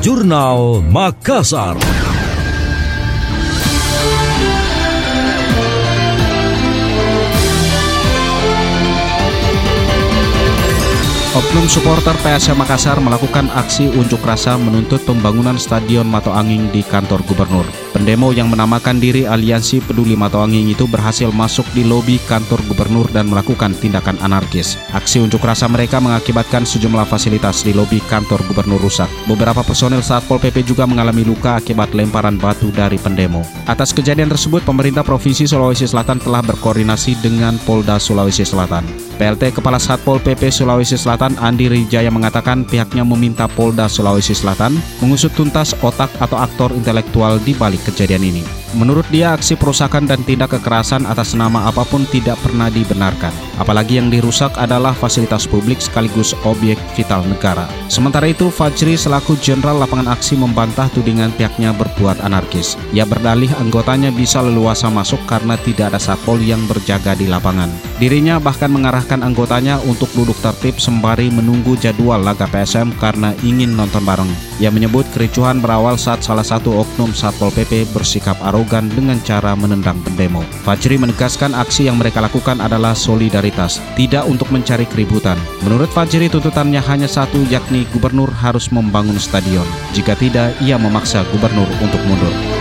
Jurnal Makassar. Oknum supporter PSM Makassar melakukan aksi unjuk rasa menuntut pembangunan Stadion Mato Anging di kantor gubernur. Pendemo yang menamakan diri Aliansi Peduli Mato Anging itu berhasil masuk di lobi kantor gubernur dan melakukan tindakan anarkis. Aksi unjuk rasa mereka mengakibatkan sejumlah fasilitas di lobi kantor gubernur rusak. Beberapa personel Satpol PP juga mengalami luka akibat lemparan batu dari pendemo. Atas kejadian tersebut, pemerintah Provinsi Sulawesi Selatan telah berkoordinasi dengan Polda Sulawesi Selatan. PLT Kepala Satpol PP Sulawesi Selatan Andi Rijaya mengatakan pihaknya meminta Polda Sulawesi Selatan mengusut tuntas otak atau aktor intelektual di balik kejadian ini. Menurut dia, aksi perusakan dan tindak kekerasan atas nama apa pun tidak pernah dibenarkan. Apalagi yang dirusak adalah fasilitas publik sekaligus objek vital negara. Sementara itu, Fajri selaku Jenderal Lapangan Aksi membantah tudingan pihaknya berbuat anarkis. Ia berdalih anggotanya bisa leluasa masuk karena tidak ada satpol yang berjaga di lapangan. Dirinya bahkan mengarahkan anggotanya untuk duduk tertib sembari menunggu jadwal laga PSM karena ingin nonton bareng. Ia menyebut kericuhan berawal saat salah satu oknum Satpol PP bersikap arogan dengan cara menendang pendemo. Fajri menegaskan aksi yang mereka lakukan adalah solidaritas, tidak untuk mencari keributan. Menurut Fajri tuntutannya hanya satu yakni gubernur harus membangun stadion. Jika tidak, ia memaksa gubernur untuk mundur.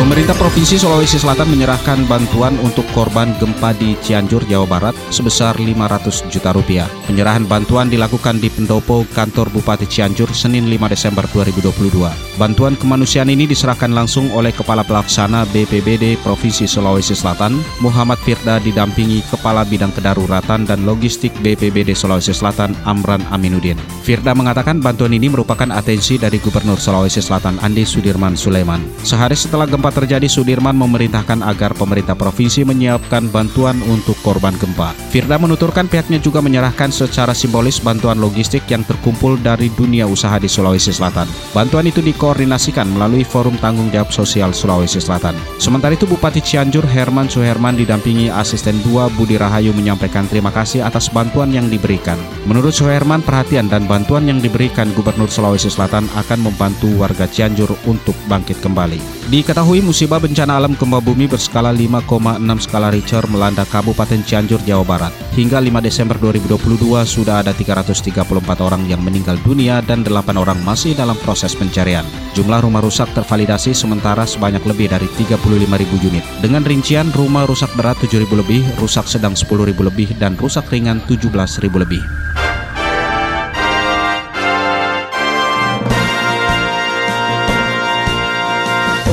Pemerintah Provinsi Sulawesi Selatan menyerahkan bantuan untuk korban gempa di Cianjur, Jawa Barat sebesar 500 juta rupiah. Penyerahan bantuan dilakukan di pendopo kantor Bupati Cianjur Senin 5 Desember 2022. Bantuan kemanusiaan ini diserahkan langsung oleh Kepala Pelaksana BPBD Provinsi Sulawesi Selatan, Muhammad Firda didampingi Kepala Bidang Kedaruratan dan Logistik BPBD Sulawesi Selatan, Amran Aminuddin. Firda mengatakan bantuan ini merupakan atensi dari Gubernur Sulawesi Selatan Andi Sudirman Sulaiman. Sehari setelah gempa terjadi, Sudirman memerintahkan agar pemerintah provinsi menyiapkan bantuan untuk korban gempa. Firda menuturkan pihaknya juga menyerahkan secara simbolis bantuan logistik yang terkumpul dari dunia usaha di Sulawesi Selatan. Bantuan itu dikoordinasikan melalui Forum Tanggung Jawab Sosial Sulawesi Selatan. Sementara itu Bupati Cianjur Herman Suherman didampingi asisten 2 Budi Rahayu menyampaikan terima kasih atas bantuan yang diberikan. Menurut Suherman, perhatian dan bantuan yang diberikan Gubernur Sulawesi Selatan akan membantu warga Cianjur untuk bangkit kembali. Diketahui musibah bencana alam gempa bumi berskala 5,6 skala Richter melanda Kabupaten Cianjur, Jawa Barat. Hingga 5 Desember 2022 sudah ada 334 orang yang meninggal dunia dan 8 orang masih dalam proses pencarian. Jumlah rumah rusak tervalidasi sementara sebanyak lebih dari 35.000 unit. Dengan rincian rumah rusak berat 7.000 lebih, rusak sedang 10.000 lebih, dan rusak ringan 17.000 lebih.